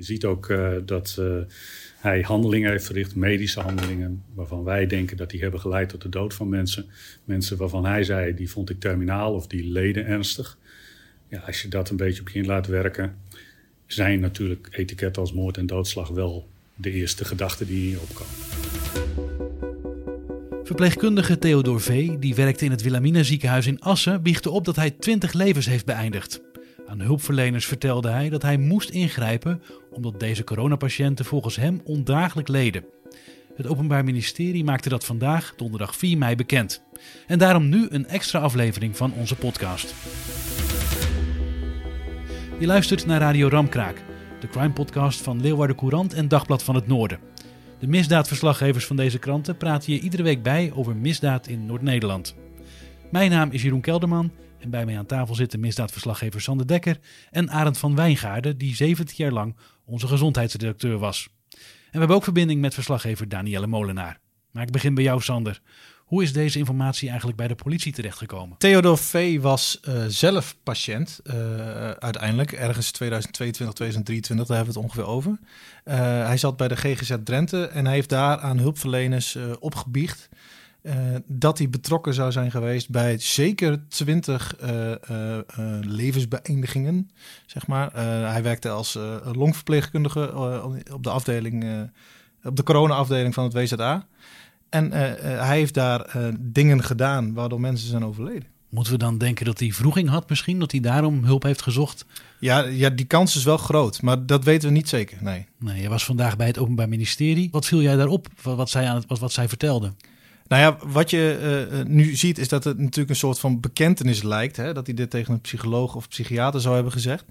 Je ziet ook uh, dat uh, hij handelingen heeft verricht, medische handelingen, waarvan wij denken dat die hebben geleid tot de dood van mensen. Mensen waarvan hij zei, die vond ik terminaal of die leden ernstig. Ja, als je dat een beetje op je in laat werken, zijn natuurlijk etiketten als moord en doodslag wel de eerste gedachten die hier opkomen. Verpleegkundige Theodor V., die werkte in het Wilhelmina ziekenhuis in Assen, biechtte op dat hij 20 levens heeft beëindigd. Aan hulpverleners vertelde hij dat hij moest ingrijpen omdat deze coronapatiënten volgens hem ondraaglijk leden. Het Openbaar Ministerie maakte dat vandaag, donderdag 4 mei, bekend. En daarom nu een extra aflevering van onze podcast. Je luistert naar Radio Ramkraak, de crime-podcast van Leeuwarden Courant en Dagblad van het Noorden. De misdaadverslaggevers van deze kranten praten je iedere week bij over misdaad in Noord-Nederland. Mijn naam is Jeroen Kelderman en bij mij aan tafel zitten misdaadverslaggever Sander Dekker en Arend van Wijngaarden, die 17 jaar lang onze gezondheidsredacteur was. En we hebben ook verbinding met verslaggever Danielle Molenaar. Maar ik begin bij jou, Sander. Hoe is deze informatie eigenlijk bij de politie terechtgekomen? Theodor V. was uh, zelf patiënt, uh, uiteindelijk, ergens 2022, 2023, daar hebben we het ongeveer over. Uh, hij zat bij de GGZ Drenthe en hij heeft daar aan hulpverleners opgebiecht uh, dat hij betrokken zou zijn geweest bij zeker twintig uh, uh, levensbeëindigingen. Zeg maar. hij werkte als longverpleegkundige op de afdeling, op de corona-afdeling van het WZA. En hij heeft daar dingen gedaan waardoor mensen zijn overleden. Moeten we dan denken dat hij vroeging had misschien? Dat hij daarom hulp heeft gezocht? Ja, ja, die kans is wel groot, maar dat weten we niet zeker, nee. Nee, je was vandaag bij het Openbaar Ministerie. Wat viel jij daarop, wat zij, aan het, wat, wat zij vertelde? Nou ja, wat je uh, nu ziet is dat het natuurlijk een soort van bekentenis lijkt. Hè, dat hij dit tegen een psycholoog of psychiater zou hebben gezegd.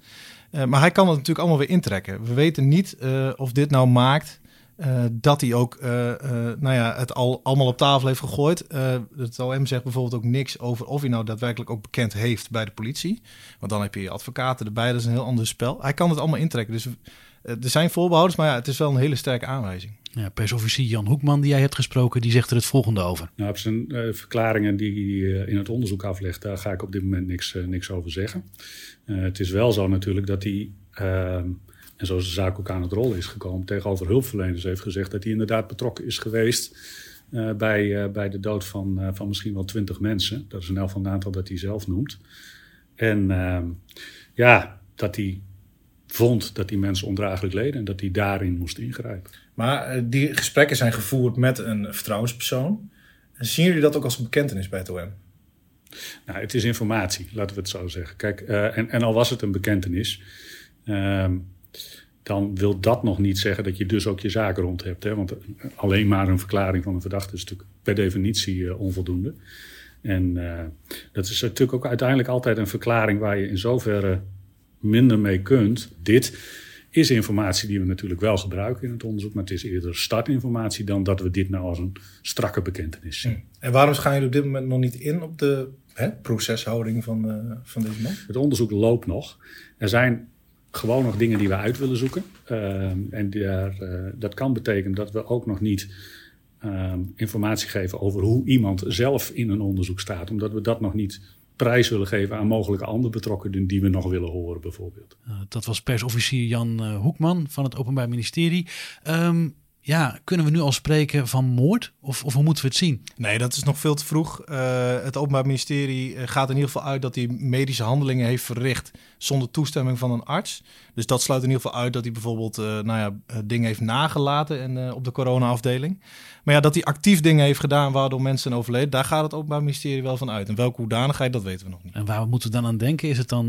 Uh, maar hij kan het natuurlijk allemaal weer intrekken. We weten niet of dit nou maakt dat hij ook nou ja, het al allemaal op tafel heeft gegooid. het OM zegt bijvoorbeeld ook niks over of hij nou daadwerkelijk ook bekend heeft bij de politie. Want dan heb je je advocaten erbij, dat is een heel ander spel. Hij kan het allemaal intrekken. Dus er zijn voorbehouders, maar ja, het is wel een hele sterke aanwijzing. Ja, persofficier Jan Hoekman, die jij hebt gesproken, die zegt er het volgende over. Nou, op zijn uh, verklaringen die hij uh, in het onderzoek aflegt, daar ga ik op dit moment niks, uh, niks over zeggen. het is wel zo natuurlijk dat hij, ehm, en zoals de zaak ook aan het rollen is gekomen, tegenover hulpverleners heeft gezegd dat hij inderdaad betrokken is geweest bij, bij de dood van, van misschien wel twintig mensen. Dat is een elk van het aantal dat hij zelf noemt. En ehm, ja, dat hij vond dat die mensen ondraaglijk leden en dat hij daarin moest ingrijpen. Maar uh, die gesprekken zijn gevoerd met een vertrouwenspersoon. En zien jullie dat ook als een bekentenis bij het OM? Nou, het is informatie, laten we het zo zeggen. Kijk, uh, en, en al was het een bekentenis, uh, dan wil dat nog niet zeggen dat je dus ook je zaken rond hebt. Hè? Want alleen maar een verklaring van een verdachte is natuurlijk per definitie uh, onvoldoende. En dat is natuurlijk ook uiteindelijk altijd een verklaring waar je in zoverre minder mee kunt. Dit is informatie die we natuurlijk wel gebruiken in het onderzoek, maar het is eerder startinformatie dan dat we dit nou als een strakke bekentenis zien. Hmm. En waarom gaan jullie op dit moment nog niet in op de hè, proceshouding van, uh, van deze man? Het onderzoek loopt nog. Er zijn gewoon nog dingen die we uit willen zoeken. Uh, en daar, uh, dat kan betekenen dat we ook nog niet uh, informatie geven over hoe iemand zelf in een onderzoek staat, omdat we dat nog niet prijs willen geven aan mogelijke andere betrokkenen die we nog willen horen, bijvoorbeeld. Uh, dat was persofficier Jan uh, Hoekman van het Openbaar Ministerie. Um, Ja, kunnen we nu al spreken van moord? Of, of hoe moeten we het zien? Nee, dat is nog veel te vroeg. Uh, het Openbaar Ministerie eh, gaat in ieder geval uit dat hij medische handelingen heeft verricht zonder toestemming van een arts. Dus dat sluit in ieder geval uit dat hij bijvoorbeeld uh, nou ja, dingen heeft nagelaten en, op de corona-afdeling. Maar ja, dat hij actief dingen heeft gedaan waardoor mensen overleden, daar gaat het Openbaar Ministerie wel van uit. En welke hoedanigheid, dat weten we nog niet. En waar moeten we dan aan denken? Is het dan,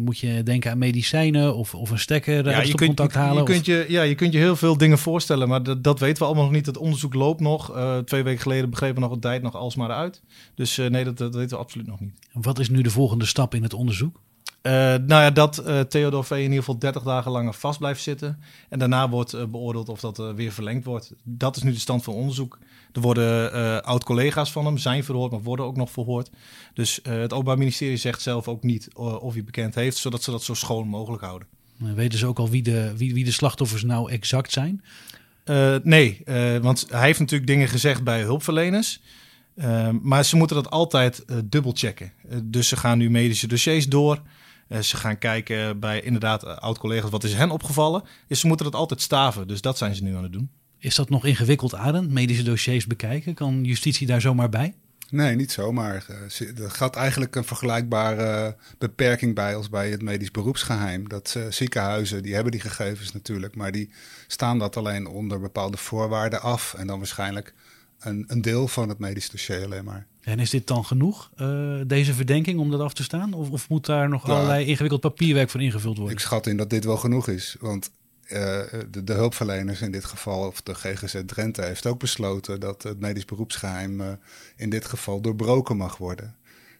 moet je denken aan medicijnen of, of een stekker ja, je kunt, contact halen? Je, kunt je, ja, je kunt je heel veel dingen voorstellen, maar dat, dat weten we allemaal nog niet. Het onderzoek loopt nog. Uh, twee weken geleden begrepen we nog het tijd nog alsmaar uit. Dus uh, nee, dat, dat weten we absoluut nog niet. Wat is nu de volgende stap in het onderzoek? Uh, nou ja, dat uh, Theodor V. in ieder geval 30 dagen langer vast blijft zitten. En daarna wordt uh, beoordeeld of dat weer verlengd wordt. Dat is nu de stand van onderzoek. Er worden oud-collega's van hem, zijn verhoord, maar worden ook nog verhoord. Dus het Openbaar Ministerie zegt zelf ook niet of hij bekend heeft, zodat ze dat zo schoon mogelijk houden. Weten ze ook al wie de, wie, wie de slachtoffers nou exact zijn? Uh, nee, uh, want hij heeft natuurlijk dingen gezegd bij hulpverleners. Uh, maar ze moeten dat altijd dubbel checken. dus ze gaan nu medische dossiers door. ze gaan kijken bij inderdaad oud-collega's wat is hen opgevallen. Dus ze moeten dat altijd staven. Dus dat zijn ze nu aan het doen. Is dat nog ingewikkeld, Arend? Medische dossiers bekijken? Kan justitie daar zomaar bij? Nee, niet zomaar. Er gaat eigenlijk een vergelijkbare beperking bij als bij het medisch beroepsgeheim. Dat uh, ziekenhuizen, die hebben die gegevens natuurlijk, maar die staan dat alleen onder bepaalde voorwaarden af. En dan waarschijnlijk een, een deel van het medisch dossier alleen maar. En is dit dan genoeg, uh, deze verdenking, om dat af te staan? Of, of moet daar nog allerlei ingewikkeld papierwerk voor ingevuld worden? Ik schat in dat dit wel genoeg is. Want de, de, hulpverleners in dit geval, of de GGZ Drenthe, heeft ook besloten dat het medisch beroepsgeheim uh, in dit geval doorbroken mag worden.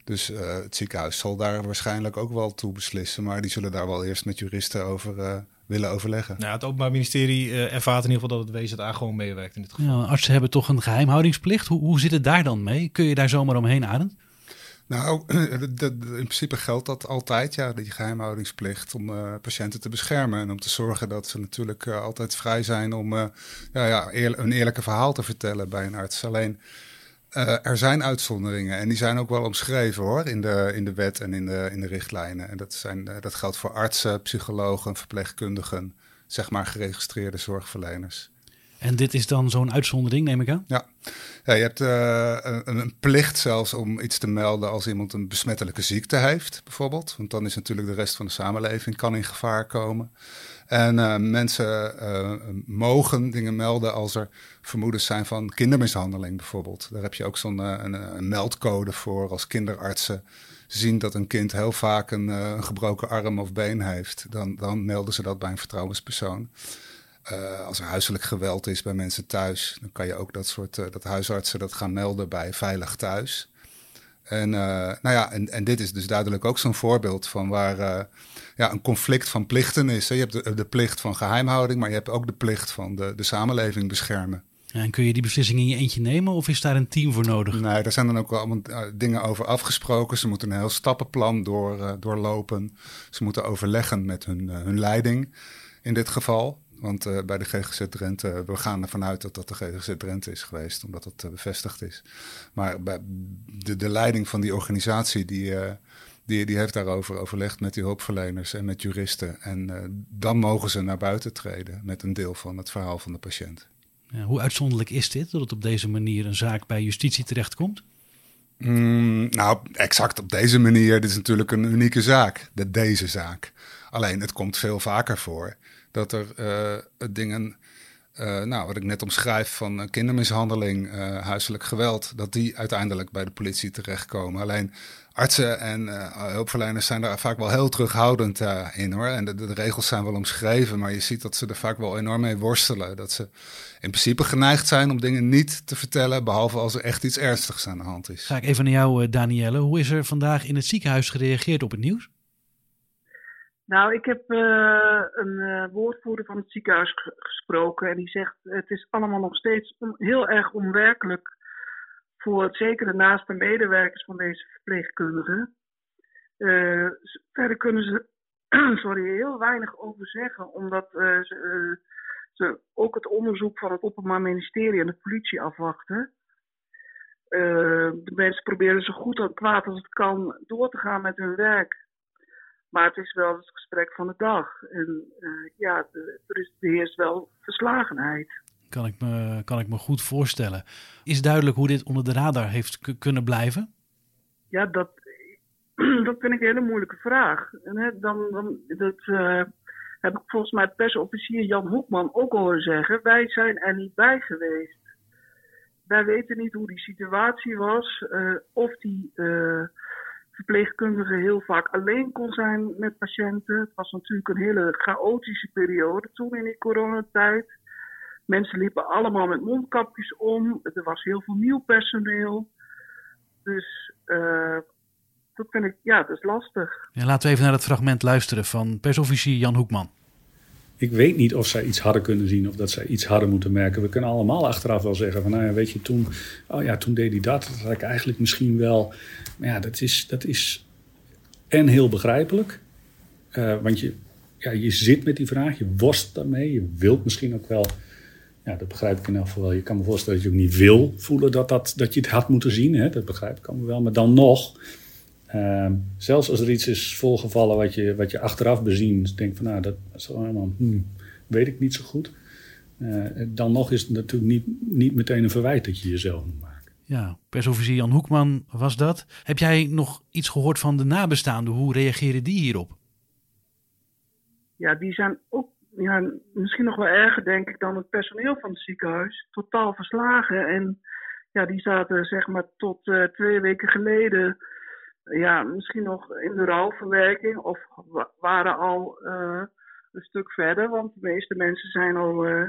Dus uh, het ziekenhuis zal daar waarschijnlijk ook wel toe beslissen, maar die zullen daar wel eerst met juristen over willen overleggen. Nou, het Openbaar Ministerie ervaart in ieder geval dat het WZA gewoon meewerkt in dit geval. Ja, artsen hebben toch een geheimhoudingsplicht. Hoe, hoe zit het daar dan mee? Kun je daar zomaar omheen ademen? Nou, in principe geldt dat altijd, ja, die geheimhoudingsplicht om uh, patiënten te beschermen en om te zorgen dat ze natuurlijk uh, altijd vrij zijn om uh, ja, ja, een eerlijke verhaal te vertellen bij een arts. Alleen er zijn uitzonderingen en die zijn ook wel omschreven hoor, in de, in de wet en in de, in de richtlijnen. En dat, zijn, dat geldt voor artsen, psychologen, verpleegkundigen, zeg maar geregistreerde zorgverleners. En dit is dan zo'n uitzondering, neem ik aan? Ja, ja je hebt uh, een, een, plicht zelfs om iets te melden als iemand een besmettelijke ziekte heeft, bijvoorbeeld. Want dan is natuurlijk de rest van de samenleving kan in gevaar komen. En uh, mensen uh, mogen dingen melden als er vermoedens zijn van kindermishandeling, bijvoorbeeld. Daar heb je ook zo'n een, meldcode voor als kinderartsen zien dat een kind heel vaak een, een gebroken arm of been heeft. Dan, dan melden ze dat bij een vertrouwenspersoon. Uh, als er huiselijk geweld is bij mensen thuis, dan kan je ook dat soort uh, dat huisartsen dat gaan melden bij Veilig Thuis. En, uh, nou ja, en, en dit is dus duidelijk ook zo'n voorbeeld van waar ja, een conflict van plichten is. Je hebt de, de, plicht van geheimhouding, maar je hebt ook de plicht van de, de samenleving beschermen. Ja, en kun je die beslissing in je eentje nemen of is daar een team voor nodig? Nee, daar zijn dan ook wel allemaal dingen over afgesproken. Ze moeten een heel stappenplan door, doorlopen. Ze moeten overleggen met hun, hun leiding in dit geval. Want uh, bij de GGZ Drenthe, we gaan ervan uit dat dat de GGZ Drenthe is geweest, omdat dat uh, bevestigd is. Maar bij de, de leiding van die organisatie, die, die, die heeft daarover overlegd met die hulpverleners en met juristen. En dan mogen ze naar buiten treden met een deel van het verhaal van de patiënt. Ja, hoe uitzonderlijk is dit, dat het op deze manier een zaak bij justitie terechtkomt? Mm, nou, exact op deze manier. Dit is natuurlijk een unieke zaak, de, deze zaak. Alleen, het komt veel vaker voor dat er uh, dingen, uh, nou, wat ik net omschrijf van kindermishandeling, uh, huiselijk geweld, dat die uiteindelijk bij de politie terechtkomen. Alleen artsen en hulpverleners zijn daar vaak wel heel terughoudend in hoor. En de, de, regels zijn wel omschreven, maar je ziet dat ze er vaak wel enorm mee worstelen. Dat ze in principe geneigd zijn om dingen niet te vertellen, behalve als er echt iets ernstigs aan de hand is. Ga ik even naar jou, Danielle. Hoe is er vandaag in het ziekenhuis gereageerd op het nieuws? Nou, ik heb uh, een uh, woordvoerder van het ziekenhuis gesproken en die zegt: het is allemaal nog steeds heel erg onwerkelijk voor zeker de naaste medewerkers van deze verpleegkundigen. Uh, verder kunnen ze sorry, heel weinig over zeggen, omdat ze, ze, ook het onderzoek van het Openbaar Ministerie en de politie afwachten. de mensen proberen zo goed en kwaad als het kan door te gaan met hun werk. Maar het is wel het gesprek van de dag. En uh, ja, er is, er heerst wel verslagenheid. kan ik me, kan ik me goed voorstellen. Is duidelijk hoe dit onder de radar heeft kunnen blijven? Ja, dat, dat vind ik een hele moeilijke vraag. En, hè, dan, dan, dat uh, heb ik volgens mij persofficier Jan Hoekman ook horen zeggen. Wij zijn er niet bij geweest. Wij weten niet hoe die situatie was. Uh, of die verpleegkundige heel vaak alleen kon zijn met patiënten. Het was natuurlijk een hele chaotische periode toen in die coronatijd. Mensen liepen allemaal met mondkapjes om. Er was heel veel nieuw personeel. Dus uh, dat vind ik, ja, dat is lastig. Ja, laten we even naar het fragment luisteren van persofficier Jan Hoekman. Ik weet niet of zij iets hadden kunnen zien of dat zij iets hadden moeten merken. We kunnen allemaal achteraf wel zeggen van, nou ja, weet je, toen, oh ja, toen deed hij dat. Dat ik eigenlijk misschien wel. Maar ja, dat is, dat is en heel begrijpelijk. Uh, want je, ja, je zit met die vraag, je worst daarmee. Je wilt misschien ook wel, ja, dat begrijp ik in elk geval wel. Je kan me voorstellen dat je ook niet wil voelen dat, dat, dat je het had moeten zien. Hè? Dat begrijp ik allemaal wel. Maar dan nog, uh, zelfs als er iets is voorgevallen wat je, wat je achteraf bezien, denk van nou, dat is allemaal, hmm, weet ik niet zo goed. Uh, dan nog is het natuurlijk niet, niet meteen een verwijt dat je jezelf moet maken. Ja, persofficier Jan Hoekman was dat. Heb jij nog iets gehoord van de nabestaanden? Hoe reageren die hierop? Ja, die zijn ook ja, misschien nog wel erger, denk ik, dan het personeel van het ziekenhuis. Totaal verslagen. En ja, die zaten zeg maar tot uh, twee weken geleden ja, misschien nog in de rouwverwerking of waren al uh, een stuk verder. Want de meeste mensen zijn al uh,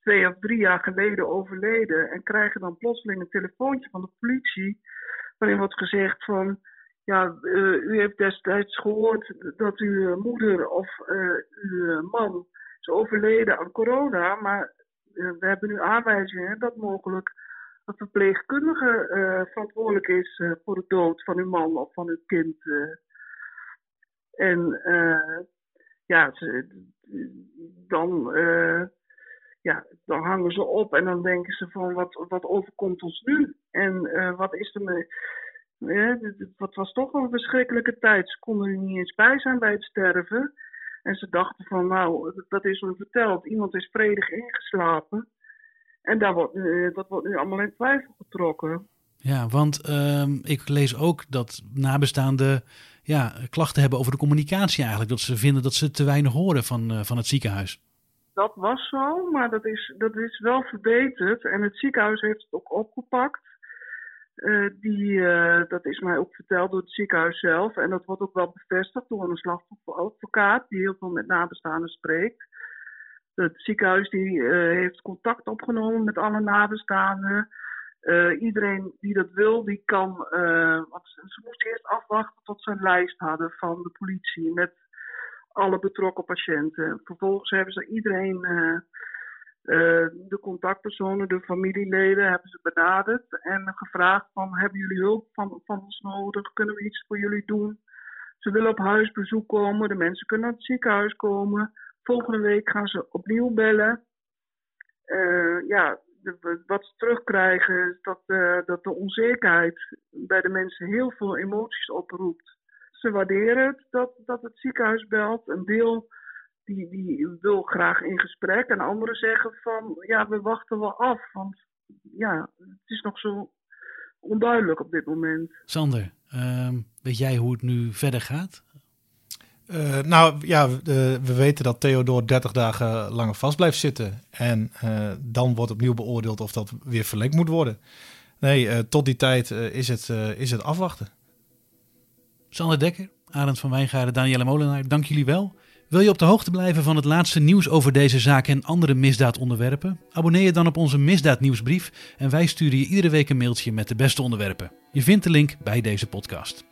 twee of drie jaar geleden overleden en krijgen dan plotseling een telefoontje van de politie waarin wordt gezegd van ja, uh, u heeft destijds gehoord dat uw moeder of uw man is overleden aan corona, maar we hebben nu aanwijzingen dat mogelijk een verpleegkundige uh, verantwoordelijk is uh, voor de dood van uw man of van uw kind. Uh. En ja, dan, ja, dan hangen ze op en dan denken ze van wat, wat overkomt ons nu? En wat is er mee? Ja, wat was toch een verschrikkelijke tijd. Ze konden er niet eens bij zijn bij het sterven. En ze dachten van nou, dat is ons verteld. Iemand is vredig ingeslapen. En daar wordt, uh, dat wordt nu allemaal in twijfel getrokken. Ja, want uh, ik lees ook dat nabestaanden ja, klachten hebben over de communicatie eigenlijk. Dat ze vinden dat ze te weinig horen van, uh, van het ziekenhuis. Dat was zo, maar dat is, dat is wel verbeterd. En het ziekenhuis heeft het ook opgepakt. Uh, die, dat is mij ook verteld door het ziekenhuis zelf. En dat wordt ook wel bevestigd door een slachtofferadvocaat die heel veel met nabestaanden spreekt. Het ziekenhuis die, uh, heeft contact opgenomen met alle nabestaanden. Uh, iedereen die dat wil, die kan. Uh, want ze moesten eerst afwachten tot ze een lijst hadden van de politie met alle betrokken patiënten. Vervolgens hebben ze iedereen, de contactpersonen, de familieleden, hebben ze benaderd en gevraagd van hebben jullie hulp van, van ons nodig? Kunnen we iets voor jullie doen? Ze willen op huisbezoek komen, de mensen kunnen naar het ziekenhuis komen. Volgende week gaan ze opnieuw bellen. Uh, ja, de, wat ze terugkrijgen is dat, uh, dat de onzekerheid bij de mensen heel veel emoties oproept. Ze waarderen het dat, dat het ziekenhuis belt. Een deel die, die wil graag in gesprek. En anderen zeggen van ja, we wachten wel af. Want ja, het is nog zo onduidelijk op dit moment. Sander, uh, weet jij hoe het nu verder gaat? Uh, nou ja, we, we weten dat Theodor 30 dagen langer vast blijft zitten. En uh, dan wordt opnieuw beoordeeld of dat weer verlengd moet worden. Nee, uh, tot die tijd is, het, is het afwachten. Sander Dekker, Arend van Wijngaarden, Danielle Molenaar, dank jullie wel. Wil je op de hoogte blijven van het laatste nieuws over deze zaak en andere misdaadonderwerpen? Abonneer je dan op onze misdaadnieuwsbrief en wij sturen je iedere week een mailtje met de beste onderwerpen. Je vindt de link bij deze podcast.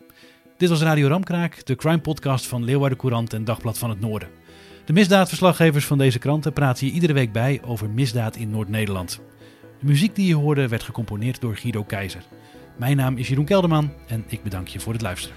Dit was Radio Ramkraak, de crime podcast van Leeuwarden Courant en Dagblad van het Noorden. De misdaadverslaggevers van deze kranten praten hier iedere week bij over misdaad in Noord-Nederland. De muziek die je hoorde werd gecomponeerd door Guido Keizer. Mijn naam is Jeroen Kelderman en ik bedank je voor het luisteren.